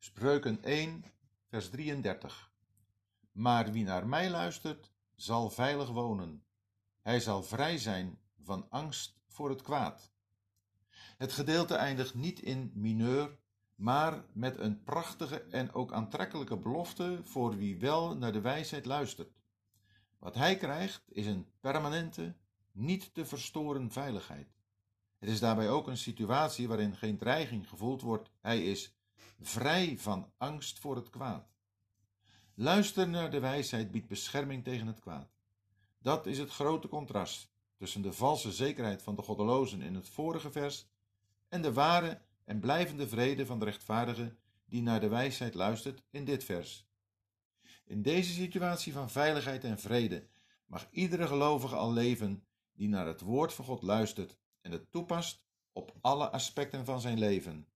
Spreuken 1, vers 33. Maar wie naar mij luistert, zal veilig wonen. Hij zal vrij zijn van angst voor het kwaad. Het gedeelte eindigt niet in mineur, maar met een prachtige en ook aantrekkelijke belofte voor wie wel naar de wijsheid luistert. Wat hij krijgt is een permanente, niet te verstoren veiligheid. Het is daarbij ook een situatie waarin geen dreiging gevoeld wordt. Hij is vrij van angst voor het kwaad. Luister naar de wijsheid biedt bescherming tegen het kwaad. Dat is het grote contrast tussen de valse zekerheid van de goddelozen in het vorige vers en de ware en blijvende vrede van de rechtvaardige die naar de wijsheid luistert in dit vers. In deze situatie van veiligheid en vrede mag iedere gelovige al leven die naar het woord van God luistert en het toepast op alle aspecten van zijn leven.